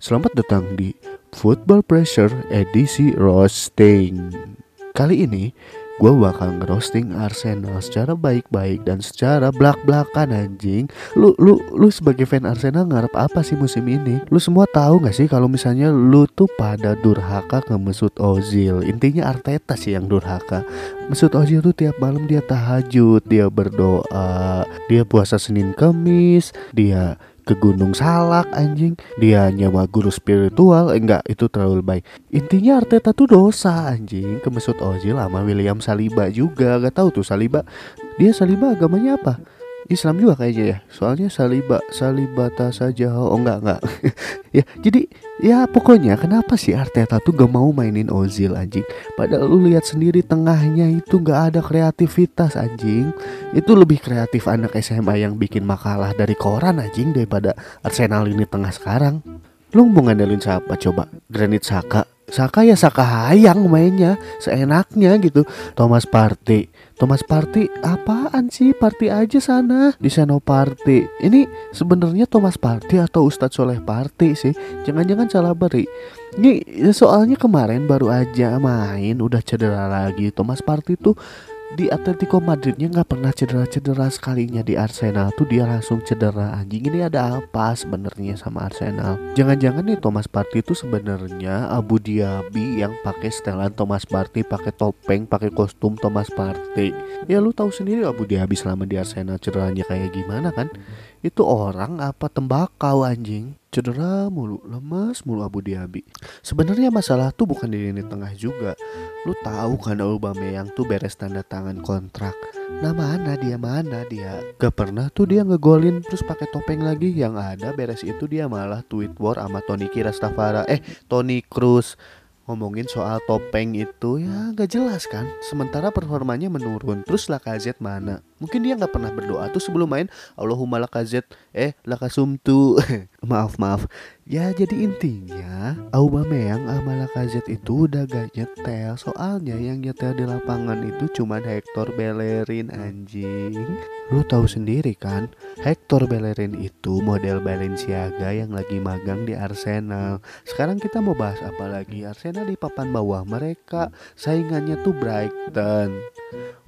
Selamat datang di Football Pressure edisi roasting. Kali ini gue bakal ngerosting Arsenal secara baik-baik dan secara belak-belakan anjing. Lu lu lu sebagai fan Arsenal ngarep apa sih musim ini? Lu semua tahu gak sih kalau misalnya lu tuh pada durhaka ke Mesut Ozil. Intinya Arteta sih yang durhaka. Mesut Ozil tuh tiap malam dia tahajud, dia berdoa, dia puasa Senin Kamis, dia ke Gunung Salak anjing. Dia nyawa guru spiritual. Eh, enggak itu terlalu baik. Intinya Arteta tuh dosa anjing. Ke Mesut Ozil sama William Saliba juga. Gak tahu tuh Saliba. Dia Saliba agamanya apa Islam juga kayaknya ya. Soalnya saliba salibata saja. Oh enggak enggak. Ya jadi ya pokoknya kenapa sih Arteta tuh gak mau mainin Ozil anjing? Padahal lu lihat sendiri tengahnya itu gak ada kreativitas anjing. Itu lebih kreatif anak SMA yang bikin makalah dari koran anjing daripada Arsenal ini tengah sekarang. Lu mau ngandelin siapa coba? Granit Saka Saka ya Saka hayang mainnya seenaknya gitu. Thomas Partey. Thomas Partey apaan sih? Partey aja sana di Seno Partey. Ini sebenarnya Thomas Partey atau Ustadz Soleh Partey sih? Jangan-jangan salah beri. Ini soalnya kemarin baru aja main udah cedera lagi. Thomas Partey tuh di Atletico Madridnya nggak pernah cedera-cedera sekalinya di Arsenal. Tuh dia langsung cedera. Anjing ini ada apa sebenarnya sama Arsenal? Jangan-jangan nih Thomas Partey itu sebenarnya Abu Dhabi yang pakai setelan Thomas Partey pakai topeng pakai kostum Thomas Partey. Ya lu tahu sendiri Abu Dhabi selama di Arsenal cederanya kayak gimana kan? Itu orang apa tembakau anjing cedera mulu lemas mulu Abu Dhabi. Sebenarnya masalah tuh bukan di lini tengah juga. Lu tahu kan Aubameyang tuh beres tanda tangan kontrak. Nah mana dia mana dia? Gak pernah tuh dia ngegolin terus pakai topeng lagi. Yang ada beres itu dia malah tweet war sama Tony Kirastafara eh Tony Cruz ngomongin soal topeng itu ya nggak jelas kan? Sementara performanya menurun. Terus Lakazet mana mungkin dia nggak pernah berdoa tuh sebelum main Allahumma Lakazet eh lakasumtu maaf maaf. Ya jadi intinya Aubameyang sama Lakazet itu udah gak nyetel. Soalnya yang nyetel di lapangan itu cuman Hector Bellerin anjing. Lu tahu sendiri kan Hector Bellerin itu model Balenciaga yang lagi magang di Arsenal. Sekarang kita mau bahas apa lagi? Arsenal di papan bawah mereka. Saingannya tuh Brighton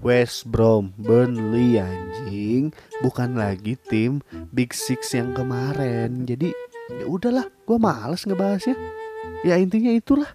West Brom Burnley anjing. Bukan lagi tim Big Six yang kemarin. Jadi ya udahlah gue males ngebahasnya. Ya intinya itulah.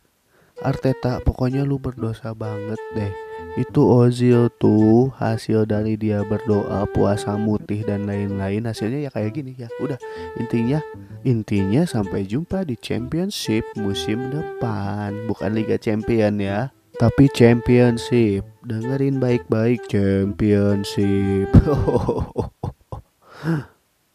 Arteta pokoknya lu berdosa banget deh. Itu Ozil tuh hasil dari dia berdoa puasa mutih dan lain-lain. Hasilnya ya kayak gini ya udah. Intinya intinya sampai jumpa di championship musim depan. Bukan Liga Champion ya tapi championship dengerin baik-baik championship